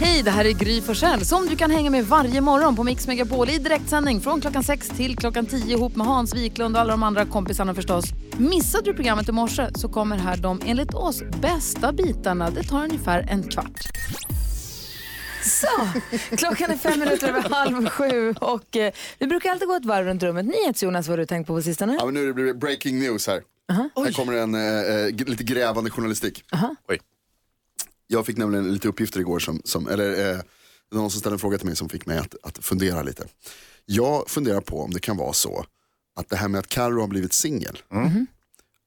Hej, det här är Gry Forssell som du kan hänga med varje morgon på Mix Megapol i direktsändning från klockan 6 till klockan 10 ihop med Hans Wiklund och alla de andra kompisarna förstås. Missade du programmet i morse så kommer här de enligt oss bästa bitarna. Det tar ungefär en kvart. Så, klockan är fem minuter över halv sju och eh, vi brukar alltid gå ett varv runt rummet. NyhetsJonas, vad har du tänkt på på sistone? Ja, men nu blir det breaking news här. Här kommer en eh, g- lite grävande journalistik. Oj. Jag fick nämligen lite uppgifter igår som, som eller eh, någon som ställde en fråga till mig som fick mig att, att fundera lite. Jag funderar på om det kan vara så att det här med att Carro har blivit singel,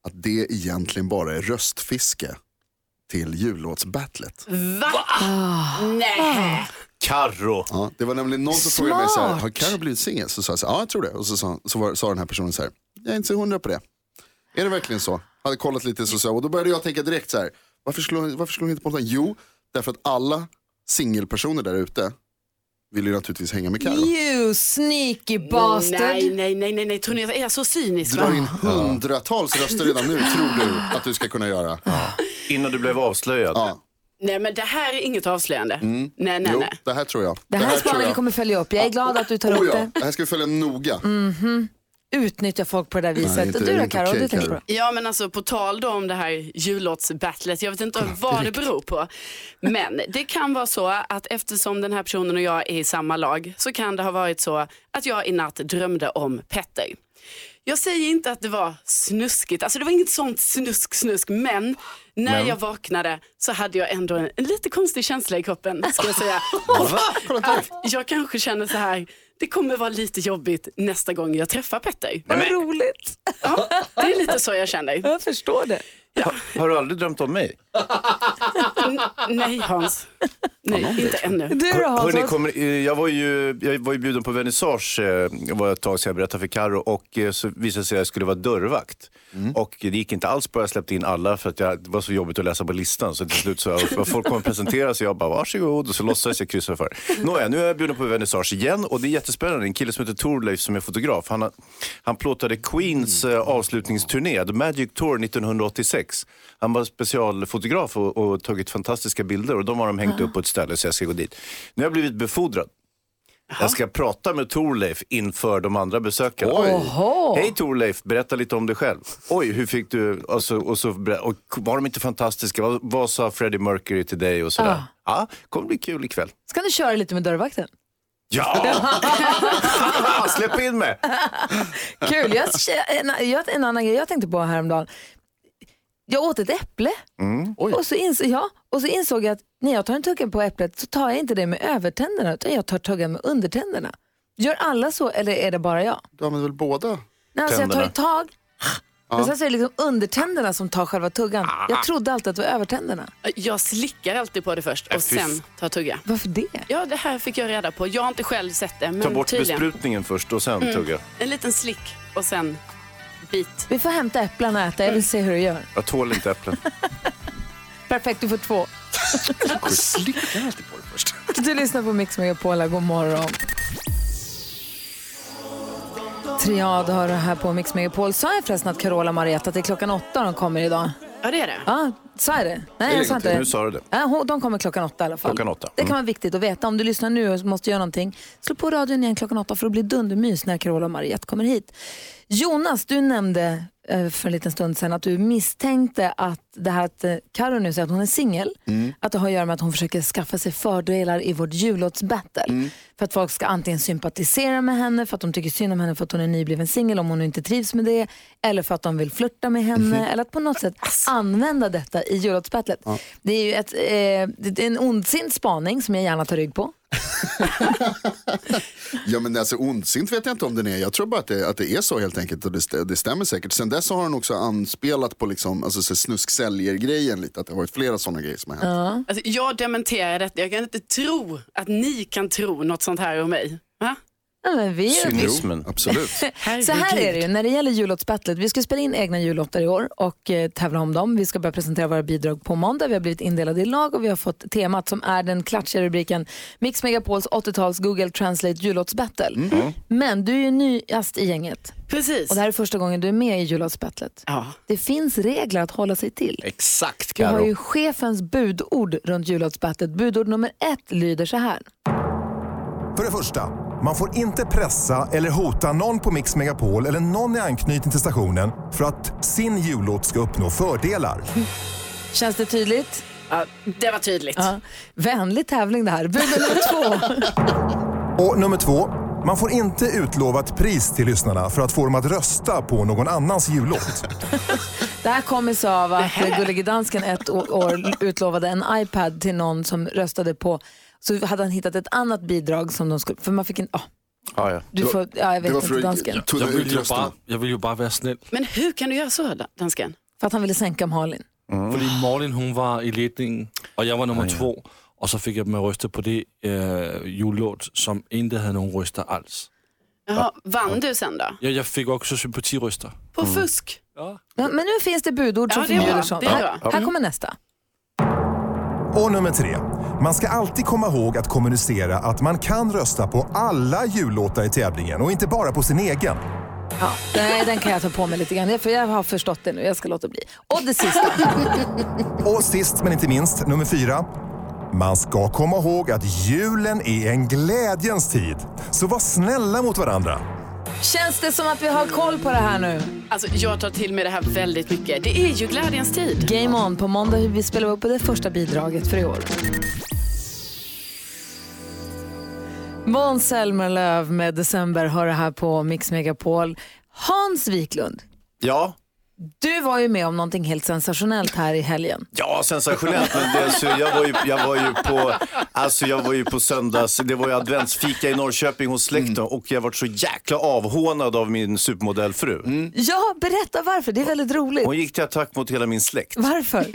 att det egentligen bara är röstfiske till jullåtsbattlet. Va? Nej. Carro. Ja, det var nämligen någon som frågade mig så här, har Carro blivit singel? Så sa jag så här, ja jag tror det. Och så sa, så var, sa den här personen så här, jag är inte så hundra på det. Är det verkligen så? Hade kollat lite så, så och då började jag tänka direkt så här, varför slår, varför slår ni inte på den? Jo, därför att alla singelpersoner där ute vill ju naturligtvis hänga med Carro. You sneaky bastard! Nej, nej, nej, nej, nej. Tror ni att jag är så cynisk? Drar Va? in hundratals röster redan nu, tror du att du ska kunna göra. Innan du blev avslöjad. Ja. Nej, men det här är inget avslöjande. Nej, nej, Jo, nej. det här tror jag. Det här tror spaningen kommer följa upp. Jag är glad att du tar Oh, upp ja. det. det här ska vi följa noga. Utnyttja folk på det där viset. inte- och det du då inte okej, du tänker på det? Ja, men alltså på tal då om det här jullåtsbattlet, jag vet inte vad det beror på. Men det kan vara så att eftersom den här personen och jag är i samma lag så kan det ha varit så att jag i natt drömde om Petter. Jag säger inte att det var snuskigt, alltså det var inget sånt snusk snusk, men när jag vaknade så hade jag ändå en, en lite konstig känsla i kroppen, ska jag säga. att jag kanske känner så här, det kommer vara lite jobbigt nästa gång jag träffar Petter. Vad roligt. Ja, det är lite så jag känner. Jag förstår det. Har du aldrig drömt om mig? Nej Hans, nej inte ännu. Du då Hans? Hörrni, kommer, eh, jag, var ju, jag var ju bjuden på vernissage, eh, det var ett tag sedan jag berättade för Karo och eh, så visade det sig att jag skulle vara dörrvakt. Och det gick inte alls bra, jag släppte in alla för att jag, det var så jobbigt att läsa på listan. Så till slut så folk kommer presentera sig, jag bara varsågod och så låtsades jag kryssa för. Nåja, nu är jag bjuden på vernissage igen och det är jättespännande. En kille som heter Torleif som är fotograf, han, han plåtade Queens eh, avslutningsturné, The Magic Tour 1986. Han var specialfotograf och, och tagit fantastiska bilder och de har de hängt upp på ett ställe så jag ska gå dit. Nu har jag blivit befordrad. Jag ska prata med Torleif inför de andra besökarna. Oj. Hej Torleif, berätta lite om dig själv. Oj, hur fick du, och så, och så, och var de inte fantastiska? Vad, vad sa Freddie Mercury till dig och sådär? Ja, kommer bli kul ikväll. Ska du köra lite med dörrvakten? Ja! Släpp in mig! Kul. Jag, en, jag, en annan grej jag tänkte på häromdagen. Jag åt ett äpple Oj. och, så insåg, ja, och så insåg jag att när jag tar en tugga på äpplet så tar jag inte det med övertänderna utan jag tar tuggan med undertänderna. Gör alla så eller är det bara jag? Du använder väl båda? Nej, alltså jag tar ett tag Ja. men sen så är det liksom undertänderna som tar själva tuggan. Jag trodde alltid att det var övertänderna. Jag slickar alltid på det först och f- sen tar tugga. Varför det? Ja, det här fick jag reda på. Jag har inte själv sett det, Ta men bort tydligen. besprutningen först och sen tugga. En liten slick och sen bit. Vi får hämta äpplen och äta. Jag vill se hur du gör. Jag tål inte äpplen. Perfekt, du får två. Slickar alltid på det först. Du lyssnar på Mix Megapol. God morgon. Triad har det här på Mix Megapol. Sa jag förresten att Carola och Marietta att det är klockan åtta de kommer idag? Ja, det är det. Ja, sa jag det? Nej, jag sa inte det. Nu sa du det. Ja, hon- de kommer klockan åtta i alla fall. Klockan åtta. Det kan Mm. vara viktigt att veta. Om du lyssnar nu och måste göra någonting, slå på radion igen klockan åtta för att bli dundermys när Carola och Mariette kommer hit. Jonas, du nämnde eh, för en liten stund sedan att du misstänkte att det här att eh, Karo nu säger att hon är singel, att det har att göra med att hon försöker skaffa sig fördelar i vårt jullåtsbattle. För att folk ska antingen sympatisera med henne, för att de tycker synd om henne för att hon är nybliven singel om hon inte trivs med det, eller för att de vill flirta med henne, eller att på något sätt använda detta i jullåtsbattlet. Det är ju ett, eh, det är en ondsint spaning som jag gärna tar rygg på. Ja men alltså ondsint vet jag inte om den är. Jag tror bara att det, att det är så helt enkelt och det, det stämmer säkert. Sen dess har hon också anspelat på liksom, alltså, så snusk-säljer-grejen lite. Att det har varit flera sådana grejer som har hänt. Alltså, jag dementerar detta. Jag kan inte tro att ni kan tro något sånt här om mig. Va? Ja, men vi, Cynismen. Absolut. så här är det ju när det gäller jullåtsbattlet. Vi ska spela in egna jullåtar i år och eh, tävla om dem. Vi ska börja presentera våra bidrag på måndag. Vi har blivit indelade i lag och vi har fått temat som är den klatschiga rubriken Mix Megapols 80-tals Google Translate jullåtsbattle. Men du är ju nyast i gänget Precis. och det här är första gången du är med i jullåtsbattlet. Ja. Det finns regler att hålla sig till. Exakt Vi har Karo. ju chefens budord runt jullåtsbattlet. Budord nummer ett lyder så här. För det första, man får inte pressa eller hota någon på Mix Megapol eller någon i anknytning till stationen för att sin jullåt ska uppnå fördelar. Känns det tydligt? Ja, det var tydligt. Ja. Vänlig tävling det här. Bud nummer två. Och nummer två, man får inte utlova ett pris till lyssnarna för att få dem att rösta på någon annans jullåt. Det här kommer sig av att Gullige Dansken ett år utlovade en iPad till någon som röstade på så hade han hittat ett annat bidrag som de skulle, för man fick en, ah, Ja, ja. du får, ja, jag vet inte för dansken. Jag vill, ju bare, jag vill ju bara vara snäll. Men hur kan du göra så, da- dansken? För att han ville sänka Malin. Fordi Malin hon var i ledningen, och jag var nummer två. Och så fick jag dem att rösta på det äh, jullåt som inte hade någon röster alls. Jaha, vann du sen då? Jag, jag fick också sympatiröster. På fusk? Ja, men nu finns det budord som Ja, förbjuder sånt. Här, här kommer nästa. Och nummer tre, man ska alltid komma ihåg att kommunicera att man kan rösta på alla jullåtar i tävlingen och inte bara på sin egen. Ja, nej, den kan jag ta på mig lite grann, för jag har förstått det nu. Jag ska låta bli. Och det sista. Och sist men inte minst, nummer fyra. Man ska komma ihåg att julen är en glädjens tid. Så var snälla mot varandra. Känns det som att vi har koll på det här nu? Alltså, jag tar till mig det här väldigt mycket. Det är ju glädjens tid. Game on. På måndag vi spelar upp det första bidraget för i år. Måns Zelmerlöw med December har det här på Mix Megapol. Hans Wiklund, ja. Du var ju med om någonting helt sensationellt här i helgen. Ja, sensationellt. Men det, så jag, var ju, jag, var ju på, alltså jag var ju på söndags, det var ju adventsfika i Norrköping hos släkten och jag var så jäkla avhånad av min supermodellfru. Ja, berätta varför. Det är väldigt roligt. Hon gick till attack mot hela min släkt. Varför?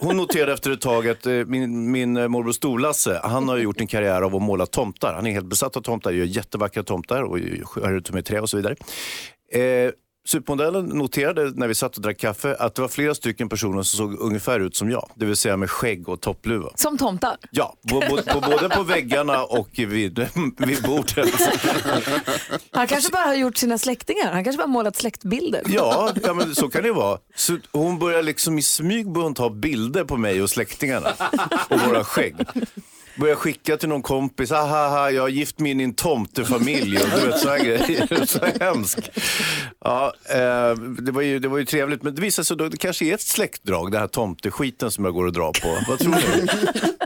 Hon noterade efter ett tag att eh, min, min eh, morbror Storlasse, han har ju gjort en karriär av att måla tomtar. Han är helt besatt av tomtar, gör jättevackra tomtar och skär ut dem i trä och så vidare. Eh, Supermodellen noterade när vi satt och drack kaffe att det var flera stycken personer som såg ungefär ut som jag. Det vill säga med skägg och toppluva. Som tomtar. Ja, bo, både på väggarna och vid, vid bordet. Han kanske bara har gjort sina släktingar. Han kanske bara målat släktbilder. Ja, ja men så kan det vara. Så hon börjar liksom i smyg börjar ta bilder på mig och släktingarna och våra skägg. Börjar skicka till någon kompis, ahaha, jag har gift mig in i en tomtefamilj och du vet sådana grejer. Så hemskt. Ja, eh, det, var ju, det var ju trevligt, men det visar sig då, det kanske är ett släktdrag, det här tomteskiten som jag går och drar på. Vad tror du?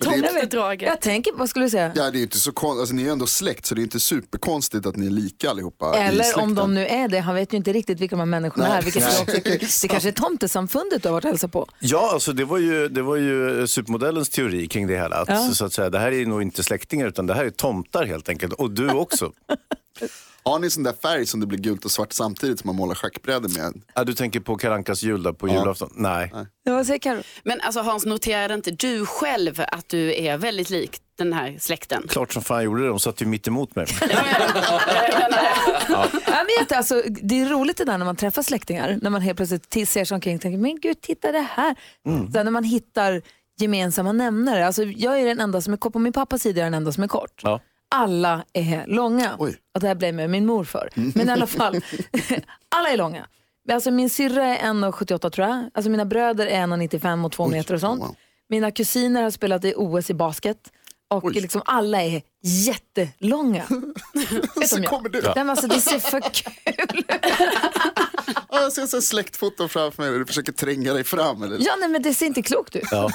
Tomtedraget. Jag tänker, vad skulle du säga? Ja, det är inte så konstigt, alltså, ni är ju ändå släkt så det är inte superkonstigt att ni är lika allihopa Eller om de nu är det. Han vet ju inte riktigt vilka de här människorna Nej. är. Vilket Nej. också. Det kanske är tomtesamfundet du har varit och hälsat på. Ja, alltså det var ju, det var ju supermodellens teori kring det hela. Att, Ja. så att säga, det här är nog inte släktingar utan det här är tomtar helt enkelt. Och du också. Har ni sån där färg som det blir gult och svart samtidigt som man målar schackbrädor med? Ja, du tänker på Karankas jul då, på julafton? Nej. Ja, vad säger Karo? Men alltså Hans, noterade inte du själv att du är väldigt lik den här släkten? Klart som fan gjorde det, de satt ju mitt emot mig. Ja, men jätte, alltså, det är roligt det där när man träffar släktingar. När man helt plötsligt ser sig omkring och tänker, men gud titta det här. Mm. Sen när man hittar gemensamma nämnare. Alltså, jag är den enda som är kort, på min pappas sida är jag den enda som är kort. Ja. Alla är långa. Oj. Och det här blev med min mor för. Men i alla fall, alla är långa. Alltså, min syrra är 1,78 tror jag. Alltså, mina bröder är 1,95 och 2 meter och sånt. wow. Mina kusiner har spelat i OS i basket. Och Oj. liksom alla är jättelånga. Så om jag. kommer du. Nej, alltså, det ser för kul Ja, jag ser så släktfoton framför mig och du försöker tränga dig fram. Eller? Ja, nej, men det ser inte klokt ut. Ja.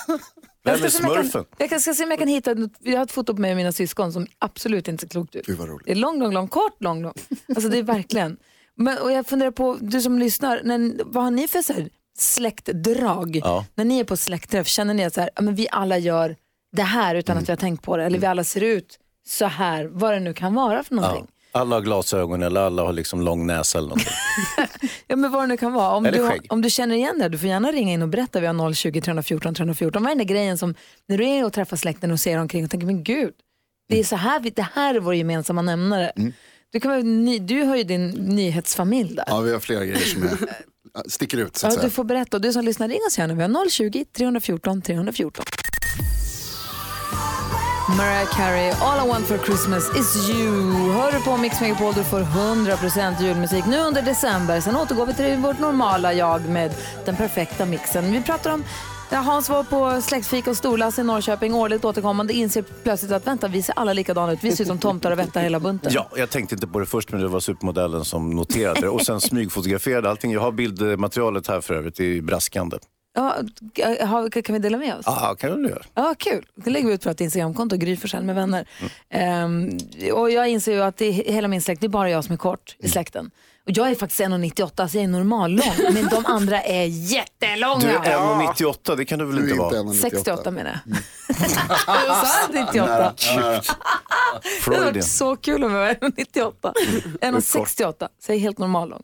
Jag Vem är smurfen? kan, jag kan- ska se om jag kan hitta, jag har ett foto på mig och mina syskon som absolut inte ser klokt ut. Gud vad roligt. Det är lång, lång, lång, kort, lång, lång. Alltså det är verkligen. Men, och jag funderar på, du som lyssnar, när, vad har ni för så här släktdrag? Ja. När ni är på släktträff, känner ni att så här, men vi alla gör det här utan att vi har tänkt på det? Eller vi alla ser ut så här, vad det nu kan vara för någonting? Alla har glasögon eller alla har liksom lång näsa eller någonting. Ja, men vad det nu kan vara. Om, Eller du, skägg. om du känner igen det, du får gärna ringa in och berätta. Vi har 020 314 314. Vad är den där grejen som, när du är och träffar släkten och ser omkring och tänker, men gud, Det är så här vi, det här är vår gemensamma nämnare. Mm. Du, kan, du har ju din nyhetsfamilj där. Ja, vi har flera grejer som är, sticker ut så att Ja, säga. du får berätta. Och du som lyssnar, ring oss gärna. Vi har 020-314 314. Mariah Carey, All I want for Christmas is you. Hör du på Mix Megapol, du får 100% julmusik nu under december. Sen återgår vi till vårt normala jag med den perfekta mixen. Vi pratar om Ja, Hans var på släktfika och storlass i Norrköping, årligt återkommande, inser plötsligt att vänta, vi ser alla likadana ut. Vi ser ut som tomtar och vättar hela bunten. Ja, jag tänkte inte på det först men det var supermodellen som noterade det. Och sen smygfotograferade allting. Jag har bildmaterialet här för övrigt i braskande. Ja, kan vi dela med oss? Ja, kan du göra. Ja, kul. Det lägger vi ut på ett Instagramkonto, Gry Forssell med vänner. Ehm, och jag inser ju att det är hela min släkt, det är bara jag som är kort i släkten. Och jag är faktiskt 1,98 så jag är normallång, men de andra är jättelånga. Du är 1,98, det kan du väl Du är inte inte vara? 1,98. 68 menar jag. Jag sa 98. Det hade varit så kul om jag var 1,98. 1,68, så jag är helt normallång.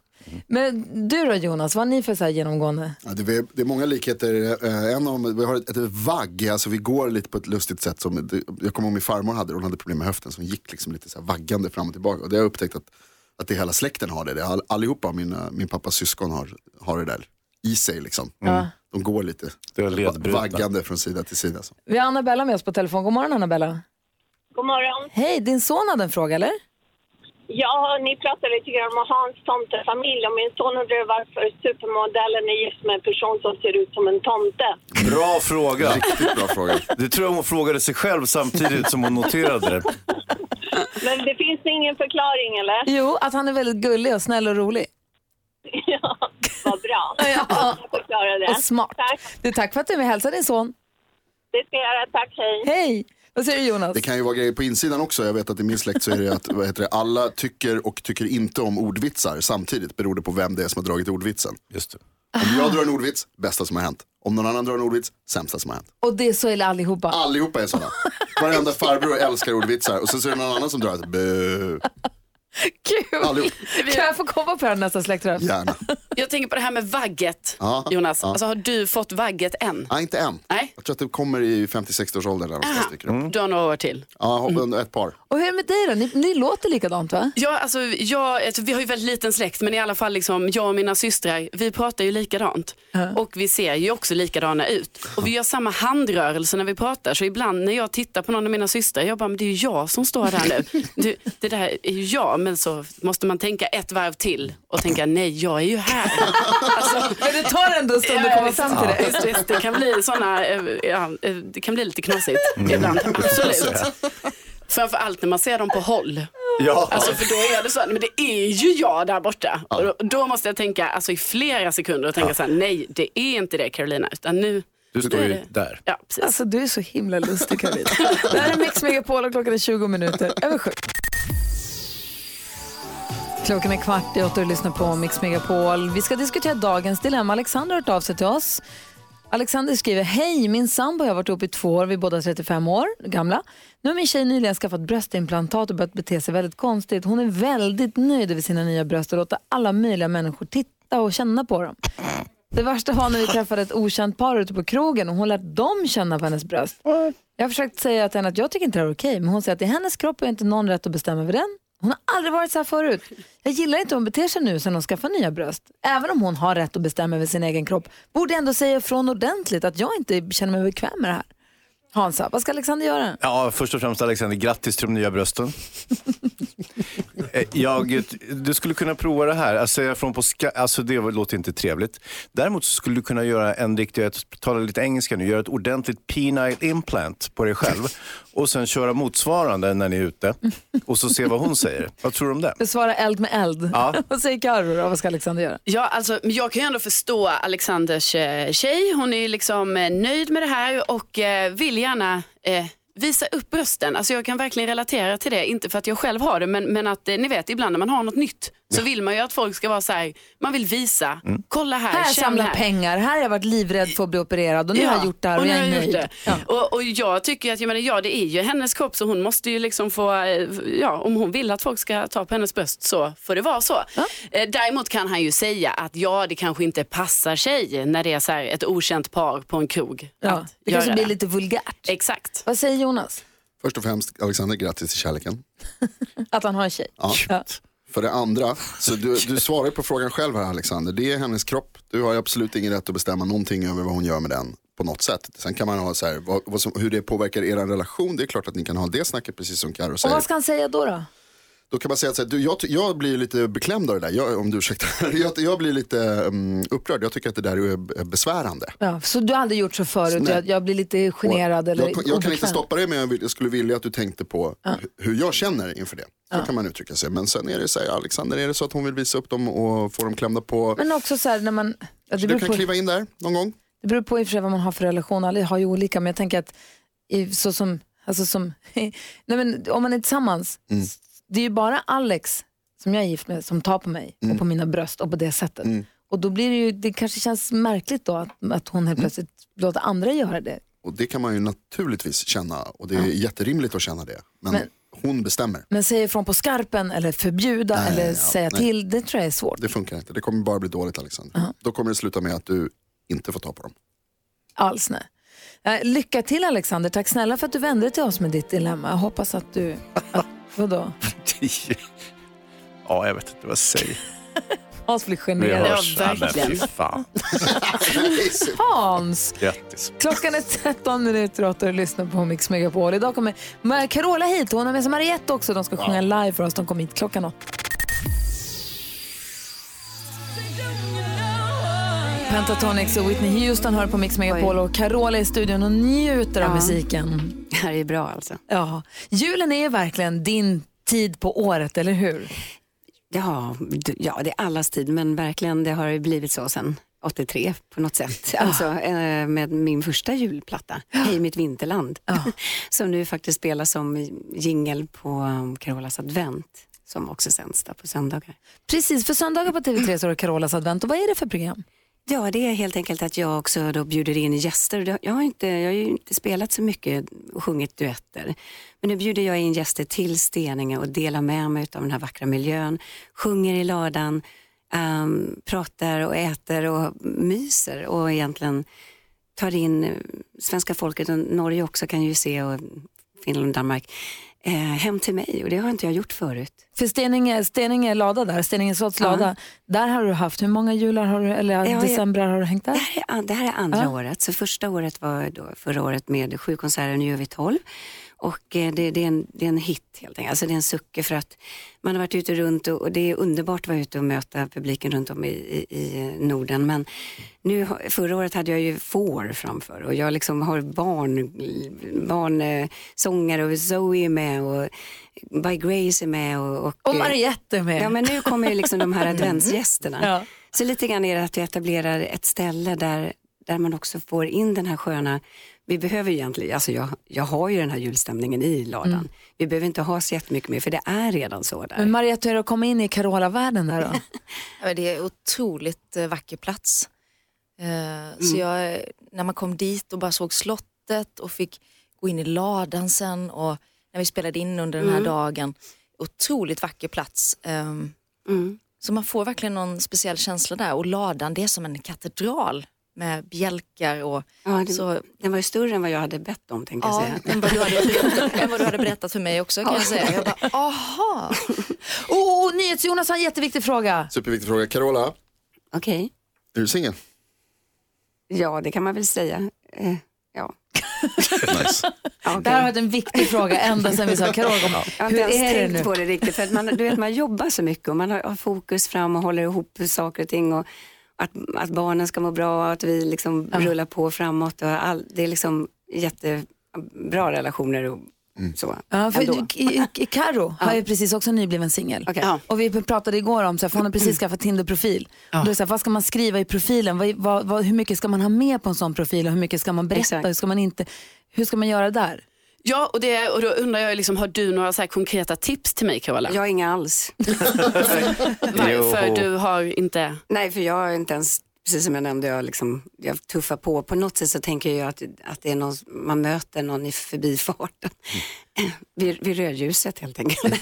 Men du då Jonas, vad har ni för så här genomgående? Ja, det, är, det är många likheter. Eh, En av dem, vi har ett, ett vagg, alltså vi går lite på ett lustigt sätt. Som, jag kommer ihåg min farmor hade, hon hade problem med höften så hon gick liksom lite så här vaggande fram och tillbaka. Och det har jag upptäckt att, att det hela släkten har det. det all, allihopa mina, min pappas syskon har, har det där i sig liksom. De går lite Det är ledbrutna. vaggande från sida till sida. Så. Vi har Annabella med oss på telefon. God morgon Annabella. God morgon. Hej, din son hade en fråga eller? Ja, ni pratade lite grann om Hans tomtefamilj och min son undrar varför supermodellen är gift med en person som ser ut som en tomte. Bra fråga. Riktigt bra fråga. Det tror jag hon frågade sig själv samtidigt som hon noterade det. Men det finns ingen förklaring eller? Jo, att han är väldigt gullig och snäll och rolig. Ja, vad bra. Ja. Jag det. Och smart. Tack, Du, tack för att du är med. Hälsa din son. det ska jag göra. Tack, hej. Hej! Vad säger du Jonas? Det kan ju vara grejer på insidan också. Jag vet att i min släkt så är det att vad heter det, alla tycker och tycker inte om ordvitsar samtidigt. Beror det på vem det är som har dragit ordvitsen. Just det. Om jag drar en ordvits, bästa som har hänt. Om någon annan drar en ordvits, sämsta som har hänt. Och det är så är allihopa. Allihopa är sådana. Varenda farbror älskar ordvitsar och sen så är det någon annan som drar ett bö. Kul! Allihop. Kan jag få komma på här nästa släktträff? Gärna. Jag tänker på det här med vagget, Ja, Jonas. ja. Alltså, har du fått vagget än? Nej, inte än. Nej. Jag tror att det kommer i 50-60 års ålder. Där någonstans dyker upp. Du har några år till. Ja, ett par. Och hur är det med dig då? Ni, ni låter likadant va? Ja, alltså, jag, alltså, vi har ju väldigt liten släkt men i alla fall liksom, jag och mina systrar, vi pratar ju likadant. Och vi ser ju också likadana ut. Och vi gör samma handrörelse när vi pratar. Så ibland när jag tittar på någon av mina systrar, jag bara, men det är ju jag som står där nu. Du, det där är ju jag. Men så måste man tänka ett varv till och tänka, nej jag är ju här. Alltså, Men det tar ändå en stund att komma fram till det. Visst, visst, det kan bli såna, eh, ja, eh, det kan bli lite knasigt Mm. ibland, absolut. Framför allt när man ser dem på håll. Ja. Alltså för då är det så, men det är ju jag där borta. Och då, då måste jag tänka alltså, i flera sekunder och tänka så här, nej det är inte det Carolina, utan nu Du står ju där. Ja, precis. Alltså du är så himla lustig Carolina. det här är Mix Megapol och klockan är 20 minuter över sju. Klockan är kvart i åtta och du lyssnar på Mix Megapol. Vi ska diskutera dagens dilemma. Alexander har hört av sig till oss. Alexander skriver, hej min sambo har varit ihop i två år, vi är båda 35 år gamla. Nu har min tjej nyligen skaffat bröstimplantat och börjat bete sig väldigt konstigt. Hon är väldigt nöjd över sina nya bröst och låter alla möjliga människor titta och känna på dem. Det värsta var när vi träffade ett okänt par ute på krogen och hon lät dem känna på hennes bröst. Jag har försökt säga till henne att jag tycker inte det är okej, men hon säger att det är hennes kropp och jag har inte någon rätt att bestämma över den. Hon har aldrig varit så här förut. Jag gillar inte hur hon beter sig nu sen hon skaffade nya bröst. Även om hon har rätt att bestämma över sin egen kropp borde jag ändå säga ifrån ordentligt att jag inte känner mig bekväm med det här. Hansa, vad ska Alexander göra? Ja, först och främst Alexander, grattis till de nya brösten. Eh, jag, du skulle kunna prova det här, alltså, säga från på ska, alltså det låter inte trevligt. Däremot så skulle du kunna göra en riktig, jag talar lite engelska nu, göra ett ordentligt penile implant på dig själv och sen köra motsvarande när ni är ute och så se vad hon säger. Vad tror du om det? Besvara eld med eld. Ja. vad säger Carro då? Vad ska Alexander göra? Ja, alltså, men jag kan ju ändå förstå Alexanders eh, tjej. Hon är liksom eh, nöjd med det här och vill gärna eh, visa upp brösten. Alltså, jag kan verkligen relatera till det, inte för att jag själv har det, men, men att eh, ni vet ibland när man har något nytt så vill man ju att folk ska vara så här, man vill visa, kolla här, Här samlar här. pengar, här har jag varit livrädd för att bli opererad och nu har jag gjort det här och, nu jag är nöjd. det. Ja. Och, och jag tycker att, jag menar, ja det är ju hennes kropp så hon måste ju liksom få, eh, ja om hon vill att folk ska ta på hennes bröst så får det vara så. Eh, Däremot kan han ju säga att ja det kanske inte passar sig när det är så här ett okänt par på en krog. Ja. att Det kanske blir lite vulgärt. Exakt. Vad säger Jonas? Först och främst, Alexander, grattis till kärleken. Att han har en tjej. Ja. För det andra, så du, du svarar på frågan själv här Alexander. Det är hennes kropp. Du har absolut ingen rätt att bestämma någonting över vad hon gör med den på något sätt. Sen kan man ha så här, vad, vad som, hur det påverkar er relation. Det är klart att ni kan ha det snacket precis som Och säger. vad ska han säga då? då? Då kan man säga att så här, du, jag, jag blir lite beklämd av det där, jag, om du ursäktar. Jag, jag blir lite um, upprörd, jag tycker att det där är besvärande. Ja, så du har aldrig gjort så förut? Jag, jag blir lite generad eller jag, jag kan inte stoppa det men jag, vill, skulle vilja att du tänkte på hu- hur jag känner inför det. Så kan man uttrycka sig. Men sen är det så här, Alexander, är det så att hon vill visa upp dem och få dem klämda på. Men också så här när man... Ja, du kan på, kliva in där någon gång. det beror på i och för sig vad man har för relation. Alla har ju olika men jag tänker att i, så som, alltså som, nej men, om man är tillsammans, Mm. Det är ju bara Alex som jag är gift med som tar på mig Mm. och på mina bröst och på det sättet. Och då blir det ju, det kanske känns märkligt då att, att hon Mm. helt plötsligt låter andra göra det. Och det kan man ju naturligtvis känna och det är jätterimligt att känna det. Men, Men- hon bestämmer. Men säga ifrån på skarpen eller förbjuda Nej, eller ja, säga nej. till, det tror jag är svårt. Det funkar inte. Det kommer bara bli dåligt Alexander. Då kommer det sluta med att du inte får ta på dem. Alls nej. Eh, lycka till Alexander, tack snälla för att du vände dig till oss med ditt dilemma. Jag hoppas att du, att, vadå? ja, jag vet inte vad jag säger. Hans blir Vi generad. hörs. Ja, men verkligen. fy fan. Hans! Grattis. Klockan är 13 minuter och lyssnar på Mix Megapol. Idag kommer Carola hit hon har med sig Mariette också. De ska sjunga live för oss. De kommer hit klockan åtta. Pentatonix och Whitney Houston hör på Mix Megapol och Carola är i studion och njuter av Ja. musiken. Det här är bra alltså. Ja, julen är verkligen din tid på året, eller hur? Ja, ja, det är allas tid, men verkligen det har blivit så sen 83 på något sätt. Alltså eh, med min första julplatta, Hej mitt vinterland, som nu faktiskt spelas som jingel på um, Carolas advent, som också sänds på söndagar. Precis, för söndagar på TV3 så det Carolas advent. Och vad är det för program? Ja, det är helt enkelt att jag också då bjuder in gäster. Jag har, inte, jag har ju inte spelat så mycket och sjungit duetter. Men nu bjuder jag in gäster till Steninge och delar med mig av den här vackra miljön. Sjunger i ladan, um, pratar och äter och myser och egentligen tar in svenska folket och Norge också kan ju se och Finland och Danmark eh, hem till mig och det har inte jag gjort förut. För Steninge, Steninge lada där, Steninge slotts Ja. lada, där har du haft, hur många jular har du, eller Ja, december har du hängt Det där? här är, det här är andra Ja. året. Så första året var då förra året med sju konserter, nu gör vi tolv. Och eh, det, det, är en, det är en hit helt enkelt. Alltså det är en sucke för att man har varit ute runt och, och det är underbart att vara ute och möta publiken runt om i, i, i Norden. Men nu, förra året hade jag ju får framför och jag liksom har barn, barnsångare och Zoe är med och By Grace är med. Och, och, Och Mariette är med. Ja men nu kommer ju liksom de här adventsgästerna. Ja. Så lite grann är det att vi etablerar ett ställe där, där man också får in den här sköna, vi behöver egentligen, alltså jag, jag har ju den här julstämningen i ladan. Mm. Vi behöver inte ha så jättemycket mer för det är redan så där. Men Mariette, hur är det att komma in i Carola-världen där då? Ja, det är en otroligt eh, vacker plats. Eh, Så jag, eh, när man kom dit och bara såg slottet och fick gå in i ladan sen och när vi spelade in under den här dagen. Otroligt vacker plats. Ehm, Mm. Så man får verkligen någon speciell känsla där och ladan det är som en katedral med bjälkar och Ja, det, så Den var ju större än vad jag hade bett om tänkte jag Ja, säga. än vad, du hade berättat, än vad du hade berättat för mig också kan jag säga. Jag bara, aha. Oh, oh, NyhetsJonas har en jätteviktig fråga. Superviktig fråga. Carola, Okej, är du singel? ja det kan man väl säga. Eh, ja. Nice. Ja, okej. Det här har varit en viktig fråga ända sedan vi sa Carola. Jag har Hur inte ens är det tänkt nu? på det riktigt. För att man, du vet, man jobbar så mycket och man har, har fokus fram och håller ihop saker och ting. Och att, att barnen ska må bra och att vi liksom rullar på framåt. Och all, det är liksom jättebra relationer och så. Ja, för Karo har ju precis också nybliven singel. Okej. Ja. Och vi pratade igår om, så här, för hon har precis skaffat Tinder-profil. Och då är det så här, vad ska man skriva i profilen? Vad, vad, vad, hur mycket ska man ha med på en sån profil och hur mycket ska man berätta? Exakt. Hur ska man inte? Hur ska man göra där? Ja, och, det, och då undrar jag, liksom, har du några så här konkreta tips till mig Carola? Jag har inga alls. Varför du har inte... Nej, för jag har inte ens precis som jag nämnde, jag, liksom, jag tuffar på. På något sätt så tänker jag att, att det är någon, man möter någon i förbifarten. Vid, vid rödljuset helt enkelt.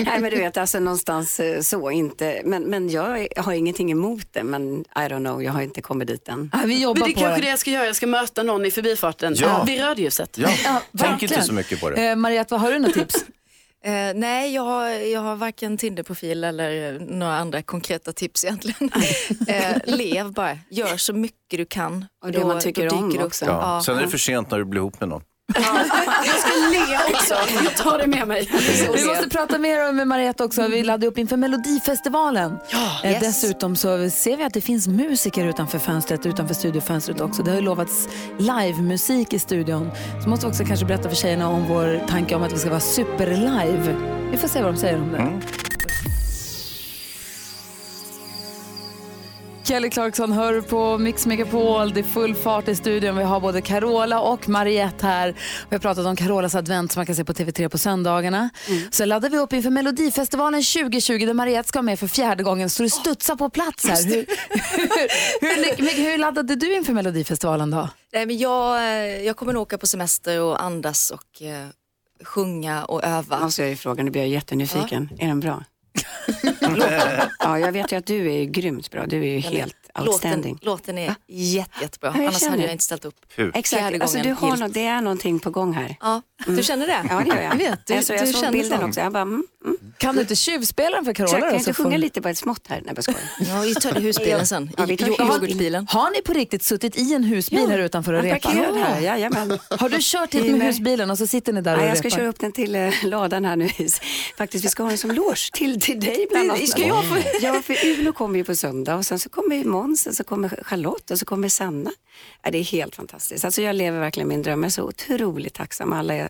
Nej men du vet, alltså någonstans eh, så inte. Men, men jag har ingenting emot det, men I don't know, jag har inte kommit dit än. Ja, vi jobbar Men det är på kanske det. det jag ska göra, jag ska möta någon i förbifarten Ja. vid rödljuset. Ja, Ja, tänk inte så mycket på det. Eh, Mariette, vad har du några tips? Eh, nej, jag har, jag har varken Tinder-profil eller några andra konkreta tips egentligen. eh, lev bara, gör så mycket du kan. Och det man tycker om det upp. också. Ja. Sen är det för sent när du blir ihop med någon. Jag ska le också, jag tar det med mig. Vi måste prata mer med Mariette också. Vi laddar upp inför Melodifestivalen. Eh, Yes. Dessutom så ser vi att det finns musiker utanför fönstret, utanför studiofönstret också. Det har ju lovats livemusik i studion. Så måste vi också kanske berätta för tjejerna om vår tanke om att vi ska vara superlive. Vi får se vad de säger om det. Kelly Clarkson hör på Mix Megapol. Det är full fart i studion. Vi har både Carola och Mariette här. Vi har pratat om Carolas advent som man kan se på TV3 på söndagarna. Så laddar vi upp inför Melodifestivalen 2020 där Mariette ska med för fjärde gången. Så du studsar på plats här. Hur, hur, hur, hur laddade du inför Melodifestivalen då? Nej, men jag, eh, jag kommer nog åka på semester och andas och eh, sjunga och öva. Måste jag ju fråga, nu blir jag jättenyfiken. Är den bra? Ja, jag vet ju att du är grymt bra. Du är ju helt outstanding. Låten, låten är jätte, jättebra, Ja, annars känner. hade jag inte ställt upp. Hur? Exakt, alltså, du har något, det är någonting på gång här. Ja, du känner det? Ja, det gör jag. Jag vet, du- alltså, jag du såg känner bilden så. också. Jag bara, mm, mm. Kan du inte tjuvspela den för Carola? jag kan då, inte så sjunga får- lite på ett smått här? Nej, jag skojar. Ja, vi tar husbilen sen. Ja, vi tar yoghurtbilen. Har ni på riktigt suttit i en husbil här utanför och Jag repat? här, jajamän. Har du kört hit med med- husbilen och så sitter ni där och Nej, repar? jag ska köra upp den till eh, ladan här nu. Faktiskt, vi ska ha den som loge till, till dig bland annat. Ska jag få... Ja, för Uno kommer ju på söndag och sen så kommer ju Måns, och så kommer Charlotte och så kommer Sanna. Ja, det är helt fantastiskt. Alltså, jag lever verkligen min dröm. Jag är så otroligt tacksam. Alla är...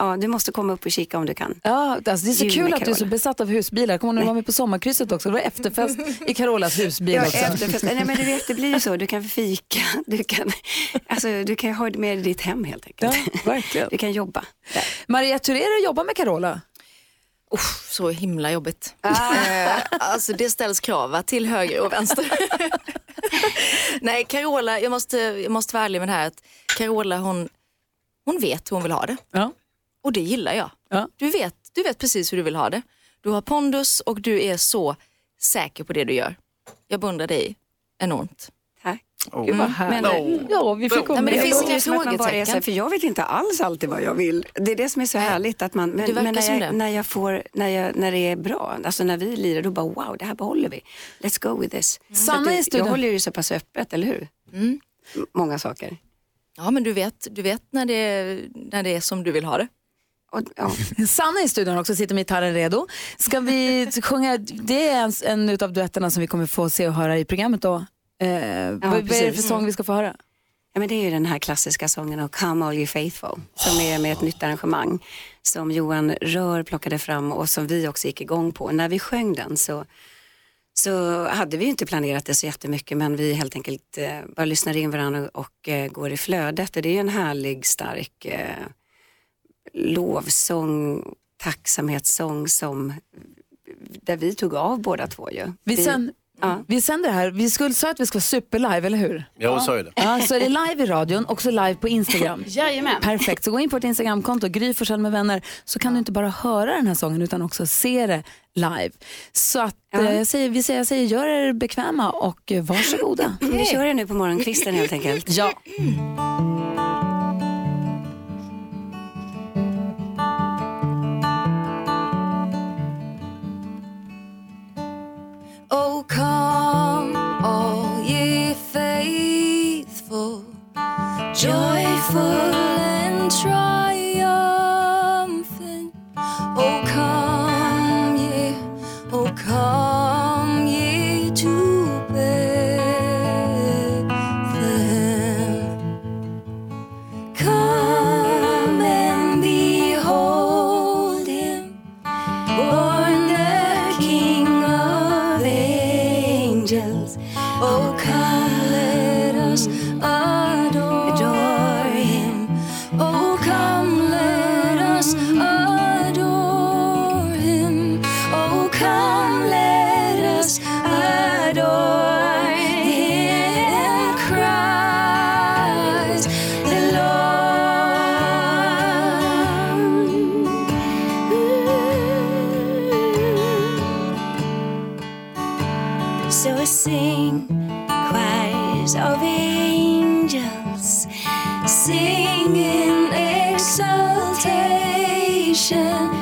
Ja, du måste komma upp och kika om du kan. Ja, alltså det är så Jul kul att du är så besatt av husbilar. Kommer du vara med på sommarkrysset också? Det var efterfest i Carolas husbil Ja, också. efterfest. Nej, men du vet, det blir ju så. Du kan fika, du kan, alltså, du kan ha det med i ditt hem helt enkelt. Ja, verkligen. Du kan jobba. Där. Mariette, hur är det att jobba med Carola? Usch, så himla jobbigt. Eh, alltså det ställs krav till höger och vänster. Nej, Carola, jag måste, jag måste vara ärlig med det här. Att Carola hon, hon vet hur hon vill ha det. Ja. Och det gillar jag. Ja. Du, vet, du vet precis hur du vill ha det. Du har pondus och du är så säker på det du gör. Jag beundrar dig enormt. Tack. Gud vad härligt. Ja, vi fick Nej, men det finns inga frågetecken. för jag vet inte alls alltid vad jag vill. Det är det som är så härligt. Att man, men, men när, jag, det. när, jag får, när, jag, när det är bra, alltså när vi lirar, då bara wow, det här behåller vi. Let's go with this. Så Sanna i studion. Jag håller ju så pass öppet, eller hur? Mm. Många saker. Ja, men du vet, du vet när, det är, när det är som du vill ha det. Och, ja. Sanna i studion också, sitter med gitarren redo. Ska vi sjunga, det är en, en av duetterna som vi kommer få se och höra i programmet då. Eh, vad, vad är det för sång vi ska få höra? Ja, men det är ju den här klassiska sången och Come All You Faithful som är med ett nytt arrangemang som Johan Rör plockade fram och som vi också gick igång på. När vi sjöng den så, så hade vi inte planerat det så jättemycket men vi helt enkelt eh, bara lyssnar in varandra och eh, går i flödet och det är en härlig stark eh, lovsång, tacksamhetssång som där vi tog av båda två ju. Vi, sen, ja. vi sänder det här, vi skulle sa att vi ska vara superlive, eller hur? Ja, hon sa ju det. Ja, så är det live i radion, också live på Instagram. Jajamän. Perfekt, så gå in på ett Instagramkonto, Gry Forssell med vänner, så kan du inte bara höra den här sången utan också se det live. Så att, Ja. eh, jag, säger, vi säger, jag säger, gör er bekväma och eh, varsågoda. Vi kör det nu på morgonkvisten helt enkelt. Ja. Oh, come, So I sing choirs of angels, singing exaltation.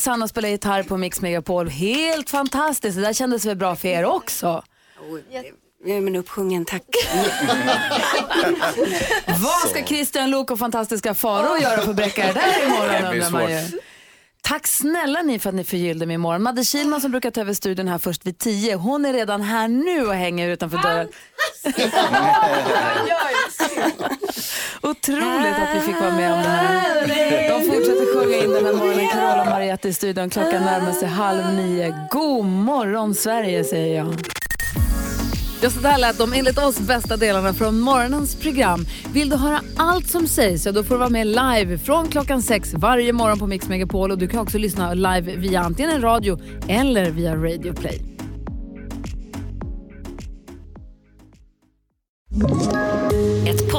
Sanna spelar gitarr på Mix Megapol. Helt fantastiskt, det där kändes väl bra för er också? Jag är men uppsjungen, tack. Vad ska Christian Lok och fantastiska Faro göra för att bräcka det där imorgon undrar man ju. Tack snälla ni för att ni förgyllde mig imorgon. Madde Kihlman som brukar ta över studion här först vid tio, hon är redan här nu och hänger utanför dörren. Otroligt att vi fick vara med om det här. De fortsätter sjunga in den här morgonen. Carola och Mariette i studion. Klockan närmar sig halv nio. God morgon Sverige säger jag. Ja, så där lät de enligt oss bästa delarna från morgonens program. Vill du höra allt som sägs så då får du vara med live från klockan sex varje morgon på Mix Megapol och du kan också lyssna live via antingen en radio eller via Radio Play.